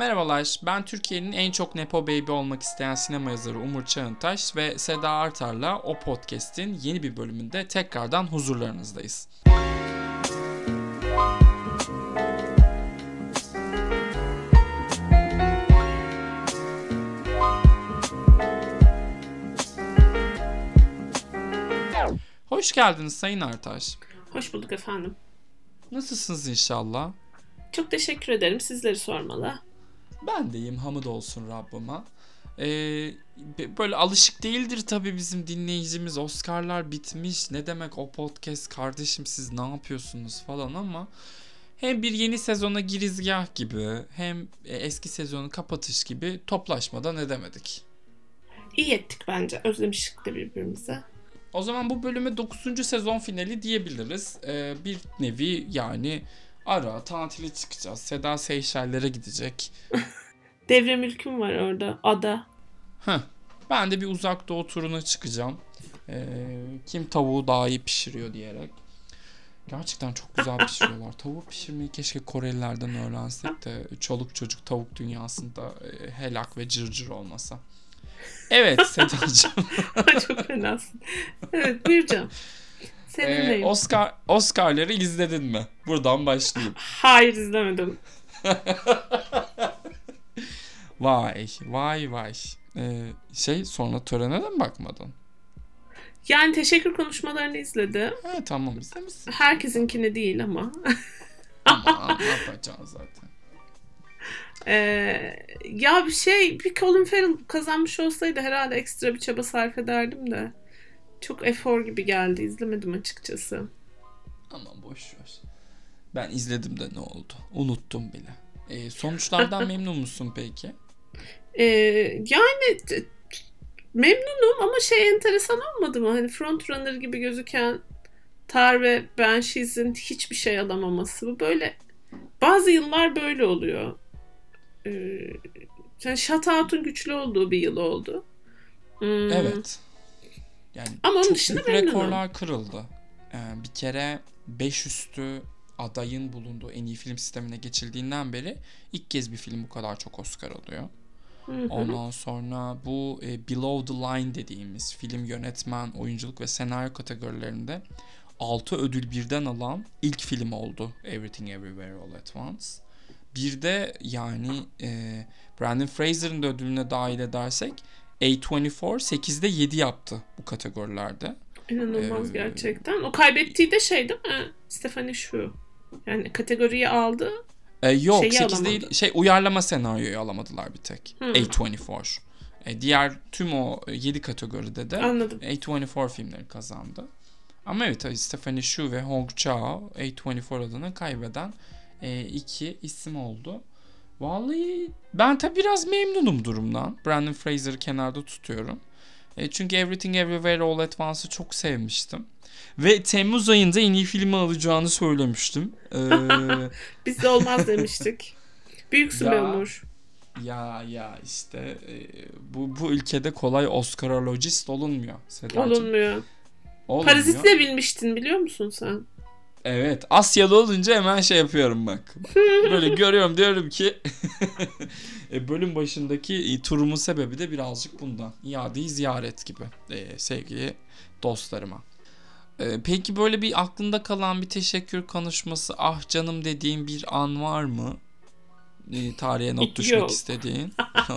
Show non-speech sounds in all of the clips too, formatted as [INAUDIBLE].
Merhabalar, ben Türkiye'nin en çok Nepo Baby olmak isteyen sinema yazarı Umur Çağıntaş ve Seda Artar'la o podcast'in yeni bir bölümünde tekrardan huzurlarınızdayız. Hoş geldiniz Sayın Artaş. Hoş bulduk efendim. Nasılsınız inşallah? Çok teşekkür ederim. Sizleri sormalı. Ben deyim hamd olsun Rabbime. Ee, böyle alışık değildir tabii bizim dinleyicimiz. Oscar'lar bitmiş. Ne demek o podcast kardeşim siz ne yapıyorsunuz falan ama hem bir yeni sezona girizgah gibi hem eski sezonu kapatış gibi toplaşmadan edemedik. İyi ettik bence. Özlemiştik de birbirimize. O zaman bu bölüme 9. sezon finali diyebiliriz. Ee, bir nevi yani ara tatile çıkacağız. Seda Seyşeller'e gidecek. [LAUGHS] Devre mülküm var orada. Ada. Heh. Ben de bir uzak doğu turuna çıkacağım. Ee, kim tavuğu daha iyi pişiriyor diyerek. Gerçekten çok güzel [LAUGHS] pişiriyorlar. Tavuk pişirmeyi keşke Korelilerden öğrensek de çoluk çocuk tavuk dünyasında e, helak ve cırcır olmasa. Evet [LAUGHS] Sedacığım. çok fenasın. Evet buyuracağım. Seninleyim. Ee, Oscar, Oscar'ları izledin mi? Buradan başlayayım. [LAUGHS] Hayır izlemedim. [LAUGHS] vay vay vay. Ee, şey sonra törene de mi bakmadın? Yani teşekkür konuşmalarını izledim. Evet tamam izlemişsin. Herkesinkini değil ama. [LAUGHS] ama ne yapacaksın zaten. Ee, ya bir şey bir Colin Farrell kazanmış olsaydı herhalde ekstra bir çaba sarf ederdim de. Çok efor gibi geldi. izlemedim açıkçası. Aman boş ver. Ben izledim de ne oldu? Unuttum bile. Ee, sonuçlardan [LAUGHS] memnun musun peki? Ee, yani memnunum ama şey enteresan olmadı mı? Hani frontrunner gibi gözüken Tar ve Banshees'in hiçbir şey alamaması. Bu böyle bazı yıllar böyle oluyor. Ee, yani Shutouts'un güçlü olduğu bir yıl oldu. Hmm. Evet. Yani Ama onun dışında büyük rekorlar kırıldı. Ee, bir kere 5 üstü adayın bulunduğu en iyi film sistemine geçildiğinden beri ilk kez bir film bu kadar çok Oscar alıyor. Ondan sonra bu e, Below the Line dediğimiz film yönetmen, oyunculuk ve senaryo kategorilerinde 6 ödül birden alan ilk film oldu Everything Everywhere All At Once. Bir de yani e, Brandon Fraser'ın da ödülüne dahil edersek A24 8'de 7 yaptı bu kategorilerde. İnanılmaz ee, gerçekten. O kaybettiği de şey değil mi? Stephanie Shu. Yani kategoriyi aldı. E, yok 8 alamadı. değil. Şey uyarlama senaryoyu alamadılar bir tek. Hmm. A24. E, diğer tüm o 7 kategoride de Anladım. A24 filmleri kazandı. Ama evet Stephanie Shu ve Hong Chao A24 adını kaybeden e, iki isim oldu. Vallahi ben tabi biraz memnunum durumdan. Brandon Fraser'ı kenarda tutuyorum. E, çünkü Everything Everywhere All At Once'ı çok sevmiştim. Ve Temmuz ayında en iyi filmi alacağını söylemiştim. Ee... [LAUGHS] Biz de olmaz demiştik. Büyüksün ya, be Umur. Ya ya işte e, bu bu ülkede kolay Oscarologist olunmuyor Sedacığım. Olunmuyor. Olunmuyor. Parazit de bilmiştin biliyor musun sen? Evet Asyalı olunca hemen şey yapıyorum bak. Böyle görüyorum diyorum ki [LAUGHS] e, bölüm başındaki e, turumun sebebi de birazcık bundan. İadeyi ziyaret gibi e, sevgili dostlarıma. E, peki böyle bir aklında kalan bir teşekkür konuşması ah canım dediğin bir an var mı? E, tarihe not düşmek Yok. istediğin. [LAUGHS]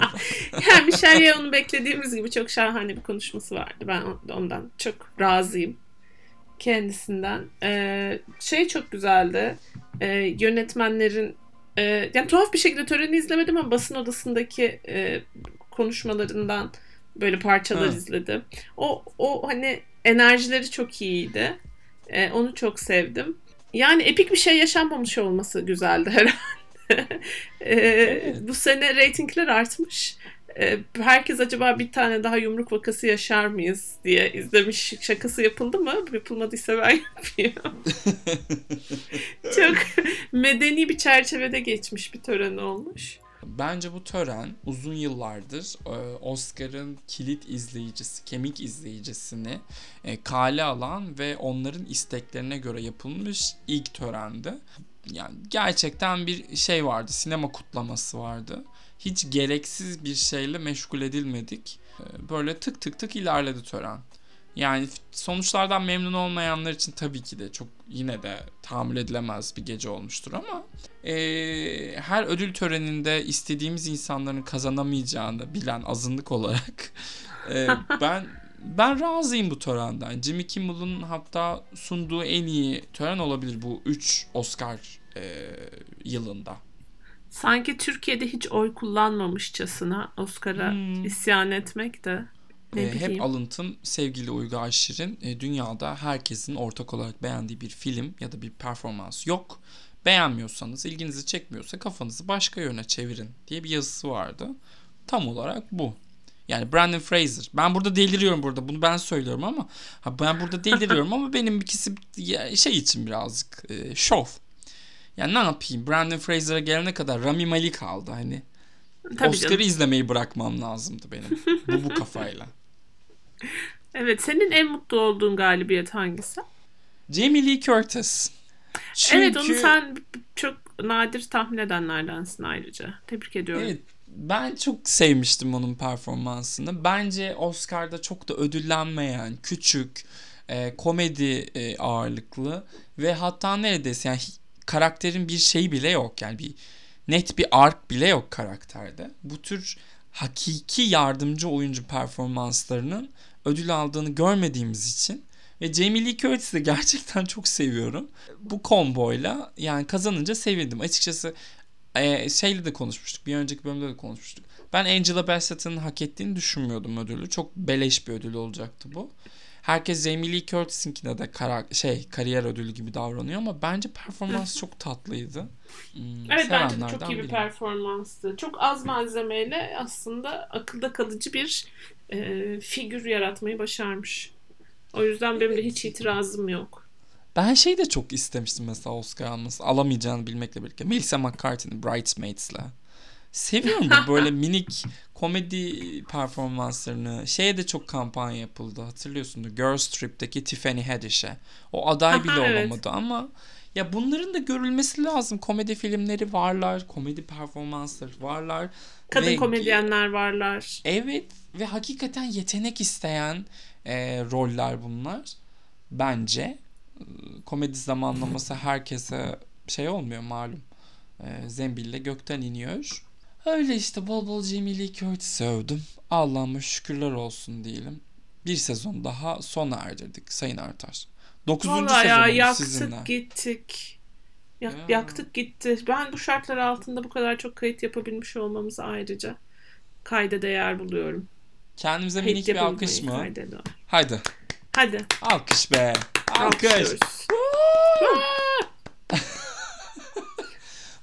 [LAUGHS] yani Michelle Yeoh'un beklediğimiz gibi çok şahane bir konuşması vardı. Ben ondan çok razıyım kendisinden. Ee, şey çok güzeldi. Ee, yönetmenlerin e, yani tuhaf bir şekilde töreni izlemedim ama basın odasındaki e, konuşmalarından böyle parçalar ha. izledim. O o hani enerjileri çok iyiydi. E, onu çok sevdim. Yani epik bir şey yaşanmamış olması güzeldi herhalde. [LAUGHS] e, evet. Bu sene reytingler artmış. E, herkes acaba bir tane daha yumruk vakası yaşar mıyız diye izlemiş şakası yapıldı mı? Yapılmadıysa ben [LAUGHS] yapayım. [LAUGHS] Çok medeni bir çerçevede geçmiş bir tören olmuş. Bence bu tören uzun yıllardır e, Oscar'ın kilit izleyicisi, kemik izleyicisini e, kale alan ve onların isteklerine göre yapılmış ilk törendi. yani gerçekten bir şey vardı. Sinema kutlaması vardı. Hiç gereksiz bir şeyle meşgul edilmedik. Ee, Böyle tık tık tık ilerledi tören. Yani sonuçlardan memnun olmayanlar için tabii ki de çok yine de tahammül edilemez bir gece olmuştur ama eee, her ödül töreninde istediğimiz insanların kazanamayacağını bilen azınlık olarak eee, [LAUGHS] ben ben razıyım bu törenden. Jimmy Kimmel'ın hatta sunduğu en iyi tören olabilir bu 3 Oscar eee, yılında. Sanki Türkiye'de hiç oy kullanmamışçasına Oscar'a Hmm. isyan etmek de ne Ee, bileyim. hep alıntım sevgili Uygar Aşır'ın e, dünyada herkesin ortak olarak beğendiği bir film ya da bir performans yok. Beğenmiyorsanız, ilginizi çekmiyorsa kafanızı başka yöne çevirin diye bir yazısı vardı. Tam olarak bu. Yani Brandon Fraser. Ben burada deliriyorum burada. Bunu ben söylüyorum ama ha ben burada deliriyorum [LAUGHS] ama benim ikisi şey için birazcık e, şov. Yani ne yapayım? Brandon Fraser'a gelene kadar Rami Malek kaldı hani. Tabii Oscar'ı izlemeyi bırakmam lazımdı benim. [LAUGHS] bu bu kafayla. Evet, senin en mutlu olduğun galibiyet hangisi? Jamie Lee Curtis. Çünkü, Evet, onu sen çok nadir tahmin edenlerdensin ayrıca. Tebrik ediyorum. Evet, ben çok sevmiştim onun performansını. Bence Oscar'da çok da ödüllenmeyen, küçük, e, komedi e, ağırlıklı ve hatta neredeyse yani karakterin bir şeyi bile yok. Yani bir net bir ark bile yok karakterde. Bu tür hakiki yardımcı oyuncu performanslarının ödül aldığını görmediğimiz için ve Jamie Lee Curtis'i gerçekten çok seviyorum. Bu komboyla yani kazanınca sevindim. Açıkçası e, şeyle de konuşmuştuk. Bir önceki bölümde de konuşmuştuk. Ben Angela Bassett'ın hak ettiğini düşünmüyordum ödülü. Çok beleş bir ödül olacaktı bu. Herkes Jamie Lee Curtis'inkine de kara, şey kariyer ödülü gibi davranıyor ama bence performans çok tatlıydı. Hmm, Evet bence de çok iyi bir biriyim. performanstı. Çok az malzemeyle aslında akılda kalıcı bir e, figür yaratmayı başarmış. O yüzden benim de hiç itirazım yok. Ben şey de çok istemiştim mesela Oscar alması. Alamayacağını bilmekle birlikte. Melissa McCarthy'nin Bridesmaids'la. Seviyorum [LAUGHS] böyle minik komedi performanslarını. Şeye de çok kampanya yapıldı hatırlıyorsundur. Girls Trip'teki Tiffany Haddish'e. O aday bile evet. olamadı ama ya bunların da görülmesi lazım. Komedi filmleri varlar, komedi performansları varlar. Kadın Ve- komedyenler varlar. Evet ve hakikaten yetenek isteyen e, roller bunlar. Bence komedi zamanlaması herkese şey olmuyor malum. E, zembille gökten iniyor. Öyle işte bol bol Jamie Lee Curtis'i övdüm. Allah'ıma şükürler olsun diyelim. Bir sezon daha sona erdirdik Sayın Artar. Dokuzuncu Vallahi ya sezonumuz yaktık sizinle. gittik. Yak- Ya. Yaktık gitti. Ben bu şartlar altında bu kadar çok kayıt yapabilmiş olmamızı ayrıca kayda değer buluyorum. Kendimize Kayıt minik bir alkış mı? kayda değer. Haydi. Hadi. Alkış be. Alkış.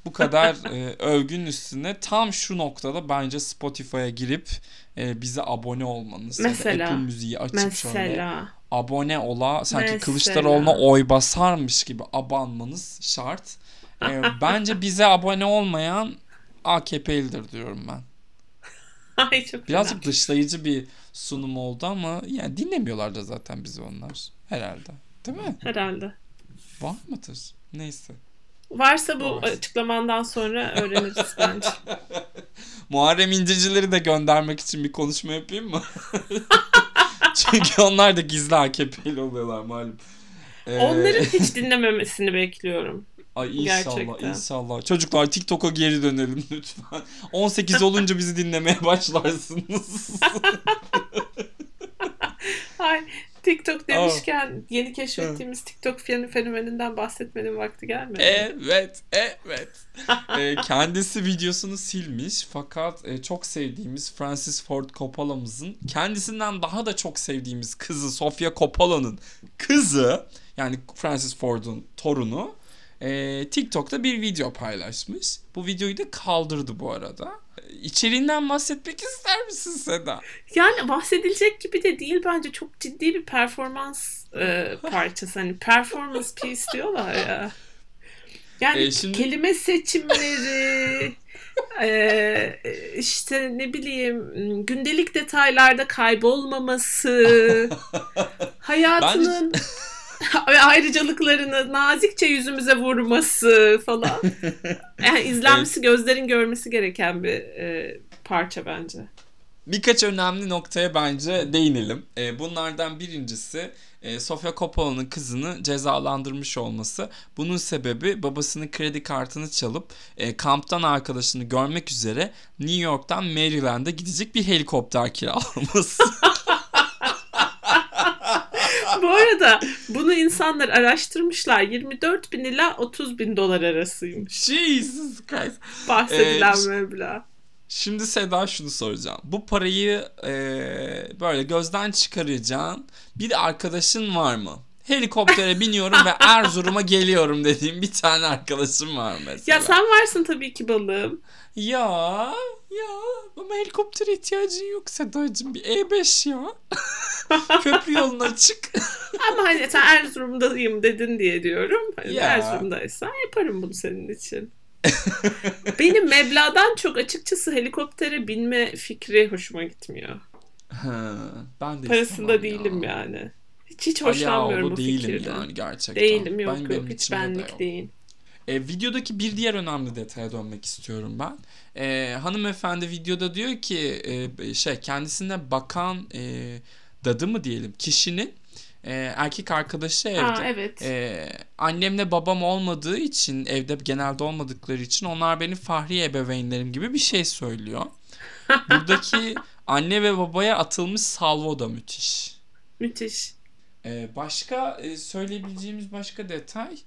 Bu kadar e, övgünün üstüne tam şu noktada bence Spotify'a girip e, bize abone olmanız Mesela. ya da Apple Müziği açıp şöyle Mesela. abone ola sanki Mesela. Kılıçdaroğlu'na oy basarmış gibi abanmanız şart. E, [LAUGHS] bence bize abone olmayan AKP'lidir diyorum ben. [LAUGHS] Ay çok Birazcık fena. dışlayıcı bir sunum oldu ama yani dinlemiyorlar da zaten bizi onlar herhalde. Değil mi? Herhalde. Var mıdır? Neyse. Varsa bu Var. açıklamandan sonra öğreniriz bence. [LAUGHS] Muharrem İncecileri de göndermek için bir konuşma yapayım mı? [LAUGHS] Çünkü onlar da gizli AKP'li oluyorlar malum. Ee, Onların hiç dinlememesini bekliyorum. Ay inşallah gerçekten. inşallah. Çocuklar TikTok'a geri dönelim lütfen. [LAUGHS] 18 olunca bizi dinlemeye başlarsınız. Ay TikTok demişken yeni keşfettiğimiz TikTok fen- fenomeninden bahsetmenin vakti gelmedi. evet, evet. [LAUGHS] Ee, kendisi videosunu silmiş fakat e, çok sevdiğimiz Francis Ford Coppola'mızın kendisinden daha da çok sevdiğimiz kızı Sofia Coppola'nın kızı yani Francis Ford'un torunu e, TikTok'ta bir video paylaşmış. Bu videoyu da kaldırdı bu arada. E, İçeriğinden bahsetmek ister misin Seda? Yani bahsedilecek gibi de değil bence çok ciddi bir performans e, [LAUGHS] parçası. Hani performance piece diyorlar ya. Yani E, şimdi- kelime seçimleri [LAUGHS] e, işte ne bileyim gündelik detaylarda kaybolmaması [LAUGHS] hayatının ve ayrıcalıklarını nazikçe yüzümüze vurması falan. [LAUGHS] Yani izlenmesi, gözlerin görmesi gereken bir e, parça bence. Birkaç önemli noktaya bence değinelim. E, bunlardan birincisi e, Sofia Coppola'nın kızını cezalandırmış olması. Bunun sebebi babasının kredi kartını çalıp e, kamptan arkadaşını görmek üzere New York'tan Maryland'a gidecek bir helikopter kiralaması. [LAUGHS] Bu arada bunu insanlar araştırmışlar. 24 bin ila 30 bin dolar arasıymış. Jesus Christ. Bahsedilen Ee, meblağ. Şimdi Seda şunu soracağım. Bu parayı e, böyle gözden çıkaracağın bir arkadaşın var mı? Helikoptere [LAUGHS] biniyorum ve Erzurum'a geliyorum dediğim bir tane arkadaşım var mesela. Ya sen varsın tabii ki balığım. Ya ya ama helikoptere ihtiyacın yok Sedacığım bir E5 ya. [LAUGHS] [LAUGHS] Köprü yolun açık. [LAUGHS] Ama hani sen Erzurum'dayım dedin diye diyorum. Hani Ya. Erzurum'daysan yaparım bunu senin için. Benim meblağdan çok açıkçası helikoptere binme fikri hoşuma gitmiyor. Ha, ben de Parasında değilim ya. yani. Hiç hiç hoşlanmıyorum Ağoğlu bu değilim fikirden. yani gerçekten. Değilim yok Ben- yok hiç de benlik yok. değil. E, videodaki bir diğer önemli detaya dönmek istiyorum ben. E, hanımefendi videoda diyor ki e, şey kendisine bakan e, dadı mı diyelim kişinin e, erkek arkadaşı evde. Ha evet. E, annemle babam olmadığı için evde genelde olmadıkları için onlar benim fahri ebeveynlerim gibi bir şey söylüyor. [LAUGHS] Buradaki anne ve babaya atılmış salvo da müthiş. Müthiş. E, başka e, söyleyebileceğimiz başka detay.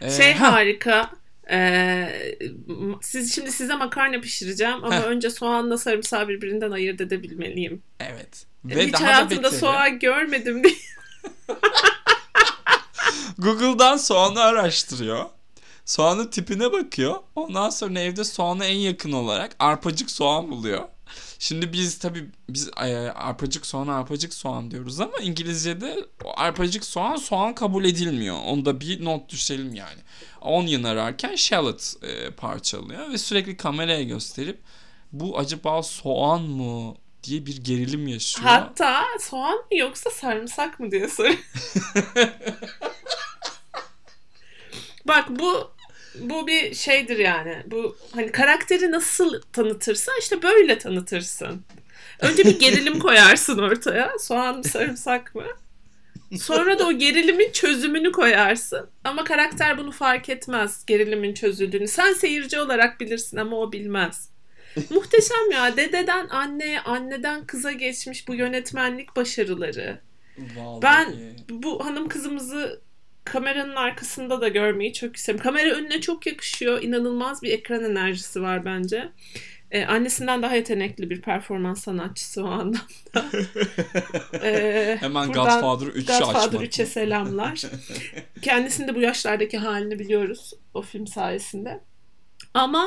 E, Şey ha, harika. Ee, siz şimdi size makarna pişireceğim ama Heh. önce soğanla sarımsağı birbirinden ayırt edebilmeliyim. Evet. Hiç daha da hayatımda beteri, soğan görmedim diye. [LAUGHS] Google'dan soğanı araştırıyor. Soğanın tipine bakıyor. Ondan sonra evde soğana en yakın olarak arpacık soğan buluyor. Şimdi biz tabii biz e, arpacık soğan arpacık soğan diyoruz ama İngilizce'de arpacık soğan soğan kabul edilmiyor. Onda bir not düşelim yani. Onion ararken shallot e, parçalıyor ve sürekli kameraya gösterip bu acaba soğan mı diye bir gerilim yaşıyor. Hatta soğan mı yoksa sarımsak mı diye soruyor. [LAUGHS] Bak bu bu bir şeydir yani. Bu hani karakteri nasıl tanıtırsan işte böyle tanıtırsın. Önce bir gerilim [LAUGHS] koyarsın ortaya. Soğan mı sarımsak mı? Sonra da o gerilimin çözümünü koyarsın. Ama karakter bunu fark etmez gerilimin çözüldüğünü. Sen seyirci olarak bilirsin ama o bilmez. Muhteşem ya. Dededen anneye, anneden kıza geçmiş bu yönetmenlik başarıları. Vallahi. Ben bu hanım kızımızı kameranın arkasında da görmeyi çok isterim. Kamera önüne çok yakışıyor. İnanılmaz bir ekran enerjisi var bence. Ee, annesinden daha yetenekli bir performans sanatçısı o anlamda. [LAUGHS] Ee, Hemen Godfather 3'ü Godfather açmak. 3'e selamlar. [LAUGHS] Kendisinin de bu yaşlardaki halini biliyoruz o film sayesinde. Ama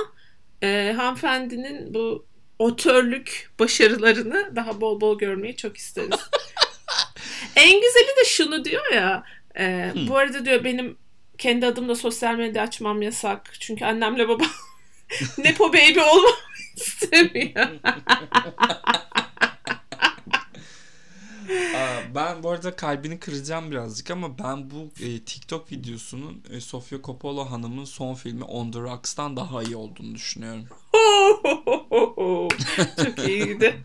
e, hanımefendinin bu otörlük başarılarını daha bol bol görmeyi çok isteriz. [LAUGHS] en güzeli de şunu diyor ya. e, Hmm. Bu arada diyor benim kendi adımda sosyal medya açmam yasak. Çünkü annemle babam [LAUGHS] Nepo baby olmamı istemiyor. [LAUGHS] Aa, ben bu arada kalbini kıracağım birazcık ama ben bu e, TikTok videosunun e, Sofia Coppola hanımın son filmi On The Rocks'tan daha iyi olduğunu düşünüyorum. [LAUGHS] Çok iyiydi.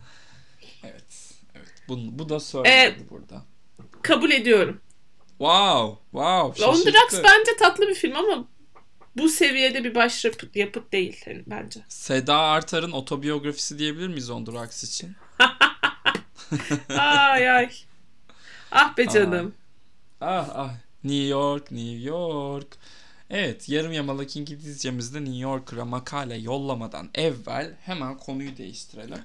Evet. Evet. Bu, bu da söylendi burada. Kabul ediyorum. Wow. Wow. On The. Rocks bence tatlı bir film ama bu seviyede bir başyapıt yapıt değil yani bence. Seda Artar'ın otobiyografisi diyebilir miyiz On The Rocks için? Ay ay. Ah be canım. Ah ah. New York, New York. Evet, yarım yamalak İngilizcemizde New Yorker'a makale yollamadan evvel hemen konuyu değiştirelim.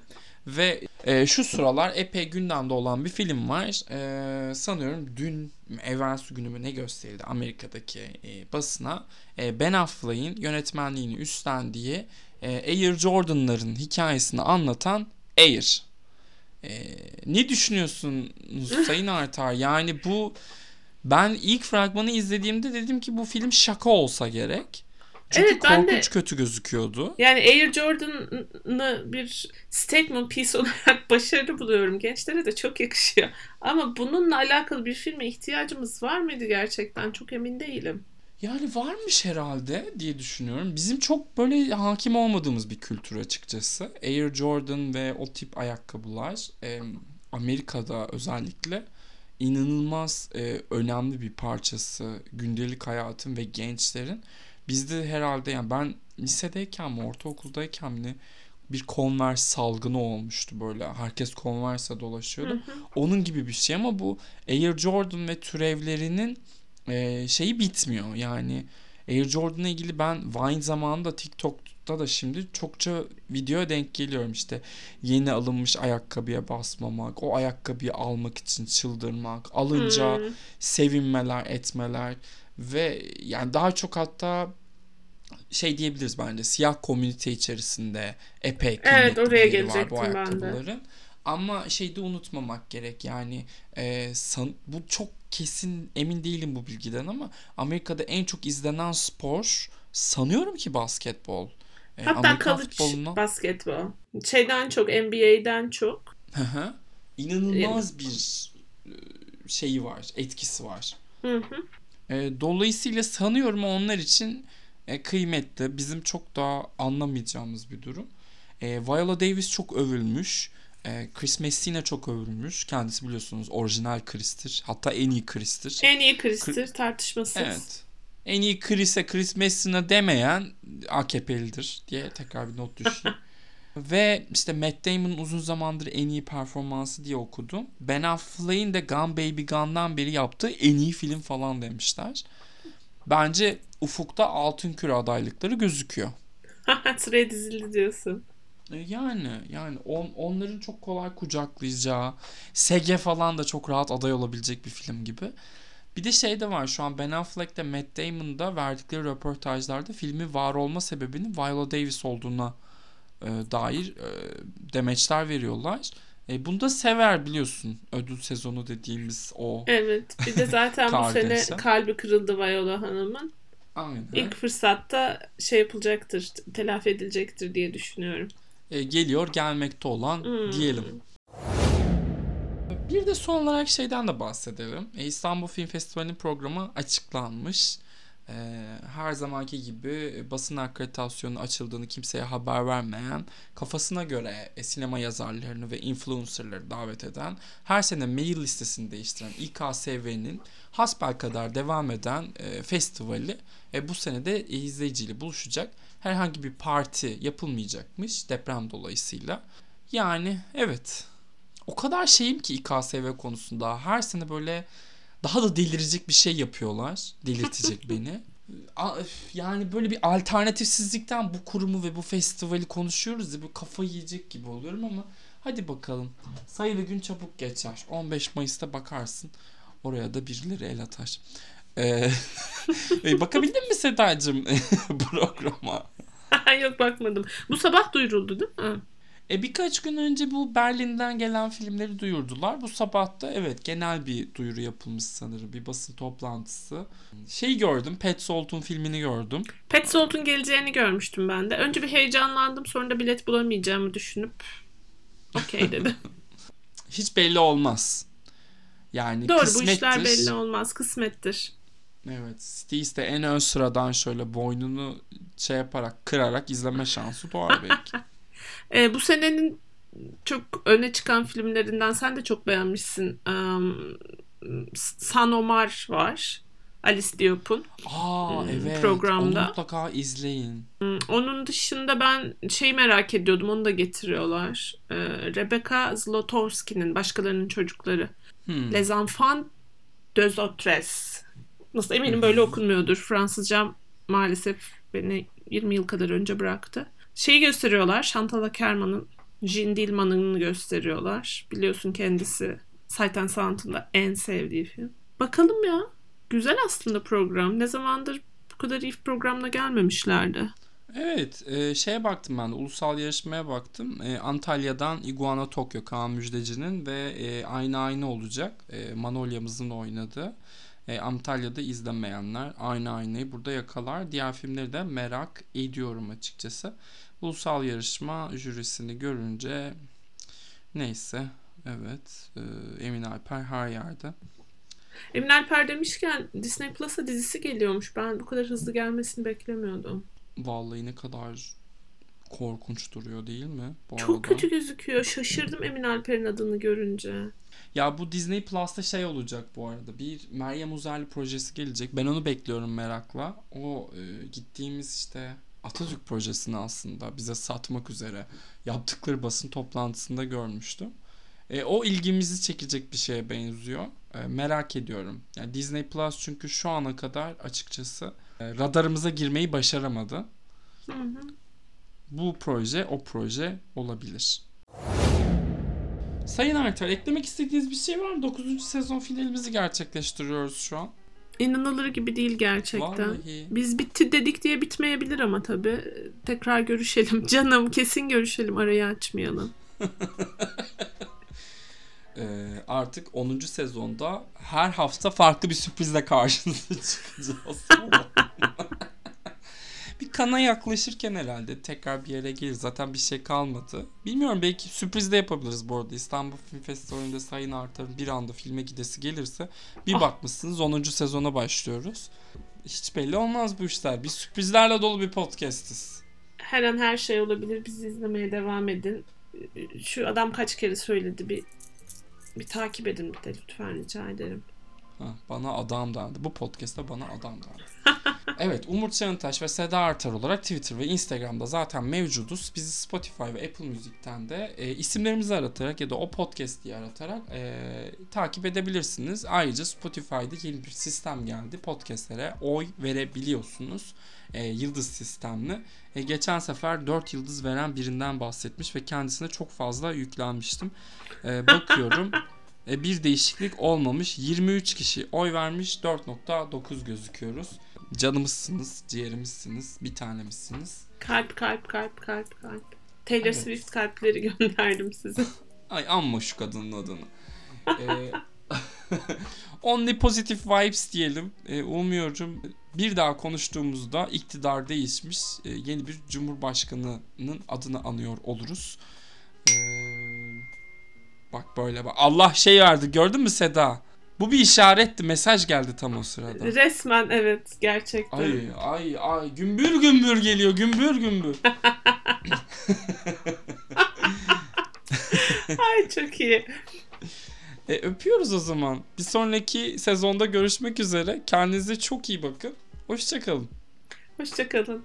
Ve e, şu sıralar epey gündemde olan bir film var. E, sanıyorum dün evvelsi günü mü ne gösterildi Amerika'daki e, basına. E, ben Affleck'in yönetmenliğini üstlendiği e, Air Jordan'ların hikayesini anlatan Air. E, ne düşünüyorsunuz [LAUGHS] Sayın Artar? Yani bu ben ilk fragmanı izlediğimde dedim ki bu film şaka olsa gerek. Çünkü Evet, ben de- korkunç kötü gözüküyordu. Yani Air Jordan'ı bir statement piece olarak [LAUGHS] başarılı buluyorum. Gençlere de çok yakışıyor. Ama bununla alakalı bir filme ihtiyacımız var mıydı gerçekten? Çok emin değilim. Yani varmış herhalde diye düşünüyorum. Bizim çok böyle hakim olmadığımız bir kültür açıkçası. Air Jordan ve o tip ayakkabılar e, Amerika'da özellikle inanılmaz e, önemli bir parçası gündelik hayatın ve gençlerin. Bizde herhalde yani ben lisedeyken mi ortaokuldayken mi bir Converse salgını olmuştu böyle. Herkes Converse'e dolaşıyordu. Onun gibi bir şey ama bu Air Jordan ve türevlerinin e, şeyi bitmiyor. Yani Air Jordan'la ilgili ben Vine zamanında TikTok'ta da şimdi çokça videoya denk geliyorum işte yeni alınmış ayakkabıya basmamak, o ayakkabıyı almak için çıldırmak, alınca Hmm. sevinmeler, etmeler ve yani daha çok hatta şey diyebiliriz bence siyah komünite içerisinde epey Evet, kıymetli oraya bir yeri var bu gelecektim ben de. Ama şeyi de unutmamak gerek yani e, san- bu çok kesin emin değilim bu bilgiden ama Amerika'da en çok izlenen spor sanıyorum ki basketbol. E, Hatta Amerikan college futbolundan basketbol. Şeyden çok, NBA'den çok. İnanılmaz bir e, şeyi var, etkisi var. Hı hı. E, dolayısıyla sanıyorum onlar için e, kıymetli. Bizim çok daha anlamayacağımız bir durum. E, Viola Davis çok övülmüş. E, Chris Messina çok övülmüş. Kendisi biliyorsunuz orijinal Chris'tir. Hatta en iyi Chris'tir. En iyi Chris'tir tartışmasız. Evet. En iyi Chris'e Chris Messina demeyen AKP'lidir diye tekrar bir not düşeyim. [LAUGHS] Ve işte Matt Damon'ın uzun zamandır en iyi performansı diye okudum. Ben Affleck'in de Gun Baby Gun'dan beri yaptığı en iyi film falan demişler. Bence ufukta altın küre adaylıkları gözüküyor. [LAUGHS] Sıraya dizildi diyorsun. E, Yani yani on, onların çok kolay kucaklayacağı, Sege falan da çok rahat aday olabilecek bir film gibi. Bir de şey de var şu an Ben Affleck de Matt Damon da verdikleri röportajlarda filmi var olma sebebinin Viola Davis olduğuna e, dair e, demeçler veriyorlar. E, bunu da sever biliyorsun ödül sezonu dediğimiz o. Evet. Bir de zaten bu [LAUGHS] sene kalbi kırıldı Viola Hanım'ın. Aynen. İlk fırsatta şey yapılacaktır, telafi edilecektir diye düşünüyorum. E, geliyor gelmekte olan Hmm. diyelim. Bir de son olarak şeyden de bahsedelim. E, İstanbul Film Festivali'nin programı açıklanmış. E, her zamanki gibi basın akreditasyonu açıldığını kimseye haber vermeyen, kafasına göre e, sinema yazarlarını ve influencerları davet eden, her sene mail listesini değiştiren İKSV'nin hasbelkader devam eden e, festivali e, bu sene de izleyiciyle buluşacak. Herhangi bir parti yapılmayacakmış deprem dolayısıyla. Yani evet o kadar şeyim ki İKSV konusunda her sene böyle daha da delirecek bir şey yapıyorlar. Delirtecek [LAUGHS] beni. Yani böyle bir alternatifsizlikten bu kurumu ve bu festivali konuşuyoruz ya böyle kafa yiyecek gibi oluyorum ama hadi bakalım. Sayılı gün çabuk geçer. 15 Mayıs'ta bakarsın. Oraya da birileri el atar. Ee, [LAUGHS] e, bakabildin mi Sedacığım [LAUGHS] programa? [LAUGHS] Yok bakmadım. Bu sabah duyuruldu değil mi? E birkaç gün önce bu Berlin'den gelen filmleri duyurdular. Bu sabah da evet genel bir duyuru yapılmış sanırım. Bir basın toplantısı. Şey gördüm. Petzold'un filmini gördüm. Petzold'un geleceğini görmüştüm ben de. Önce bir heyecanlandım sonra da bilet bulamayacağımı düşünüp okey dedim. Hiç belli olmaz. Yani Doğru bu kısmettir. işler belli olmaz. Kısmettir. Evet. Steez de en ön sıradan şöyle boynunu şey yaparak kırarak izleme şansı doğar belki. [LAUGHS] Ee, bu senenin çok öne çıkan filmlerinden sen de çok beğenmişsin. Um, San Omar var. Alice Diop'un. Aa Hmm, evet. programda. Onu mutlaka izleyin. Hmm, Onun dışında ben şeyi merak ediyordum. Onu da getiriyorlar. Ee, Rebecca Zlotowski'nin Başkalarının Çocukları. Hmm. Les Enfants deux autres. Nasıl eminim böyle okunmuyordur. Fransızcam maalesef beni 20 yıl kadar önce bıraktı. Şeyi gösteriyorlar. Chantal Akerman'ın Jean Dillman'ını gösteriyorlar. Biliyorsun kendisi Sight and Sound'un da en sevdiği film. Bakalım ya. Güzel aslında program. Ne zamandır bu kadar iyi programla gelmemişlerdi. Evet, e, şeye baktım ben de ulusal yarışmaya baktım. E, Antalya'dan Iguana Tokyo Kaan Müjdeci'nin ve e, aynı aynı olacak. E, Manolya'mızın oynadığı. E, Antalya'da izlemeyenler aynı aynayı burada yakalar. Diğer filmleri de merak ediyorum açıkçası. Ulusal yarışma jürisini görünce neyse evet e, Emin Alper her yerde. Emin Alper demişken Disney Plus'a dizisi geliyormuş. Ben bu kadar hızlı gelmesini beklemiyordum. Vallahi ne kadar korkunç duruyor değil mi? Bu Çok arada? kötü gözüküyor. Şaşırdım Emin Alper'in adını görünce. Ya bu Disney Plus'ta şey olacak bu arada. Bir Meryem Uzerli projesi gelecek. Ben onu bekliyorum merakla. O e, gittiğimiz işte Atatürk projesini aslında bize satmak üzere yaptıkları basın toplantısında görmüştüm. E, o ilgimizi çekecek bir şeye benziyor. E, merak ediyorum. Yani Disney Plus çünkü şu ana kadar açıkçası e, radarımıza girmeyi başaramadı. Hı hı. Bu proje o proje olabilir. Sayın Artar eklemek istediğiniz bir şey var mı? 9. sezon finalimizi gerçekleştiriyoruz şu an. İnanılır gibi değil gerçekten. Vallahi. Biz bitti dedik diye bitmeyebilir ama tabii. Tekrar görüşelim. [LAUGHS] Canım kesin görüşelim. Arayı açmayalım. [LAUGHS] Ee, artık 10. sezonda her hafta farklı bir sürprizle karşınıza [LAUGHS] çıkacağız. Bir kana yaklaşırken herhalde tekrar bir yere gelir. Zaten bir şey kalmadı. Bilmiyorum belki sürpriz de yapabiliriz bu arada. İstanbul Film Festivali'nde Sayın Artar'ın bir anda filme gidesi gelirse bir Ah. bakmışsınız 10. sezona başlıyoruz. Hiç belli olmaz bu işler. Biz sürprizlerle dolu bir podcastiz. Her an her şey olabilir. Bizi izlemeye devam edin. Şu adam kaç kere söyledi bir bir takip edin bir de lütfen rica ederim. Ha, bana adam dendi. Bu podcast'ta bana adam dendi. Evet Umut Çağıntaş ve Seda Artar olarak Twitter ve Instagram'da zaten mevcuduz. Bizi Spotify ve Apple Müzik'ten de e, isimlerimizi aratarak ya da o podcast diye aratarak e, takip edebilirsiniz. Ayrıca Spotify'da yeni bir sistem geldi. Podcast'lere oy verebiliyorsunuz. E, yıldız sistemli. E, geçen sefer 4 yıldız veren birinden bahsetmiş ve kendisine çok fazla yüklenmiştim. E, bakıyorum. E, bir değişiklik olmamış. 23 kişi oy vermiş. 4.9 gözüküyoruz. Canımızsınız, ciğerimizsiniz, bir tanemizsiniz. Kalp kalp kalp kalp kalp. Taylor Evet. Swift kalpleri [LAUGHS] gönderdim size. Ay amma şu kadının adını. Ee, [LAUGHS] only positive vibes diyelim. Ee, umuyorum bir daha konuştuğumuzda iktidar değişmiş e, yeni bir cumhurbaşkanının adını anıyor oluruz. Ee, bak böyle bak. Allah şey verdi gördün mü Seda? Bu bir işaretti. Mesaj geldi tam o sırada. Resmen evet gerçekten. Ay ay ay gümbür gümbür geliyor gümbür gümbür. [LAUGHS] [LAUGHS] Ay çok iyi. E, öpüyoruz o zaman. Bir sonraki sezonda görüşmek üzere. Kendinize çok iyi bakın. Hoşçakalın. Hoşçakalın.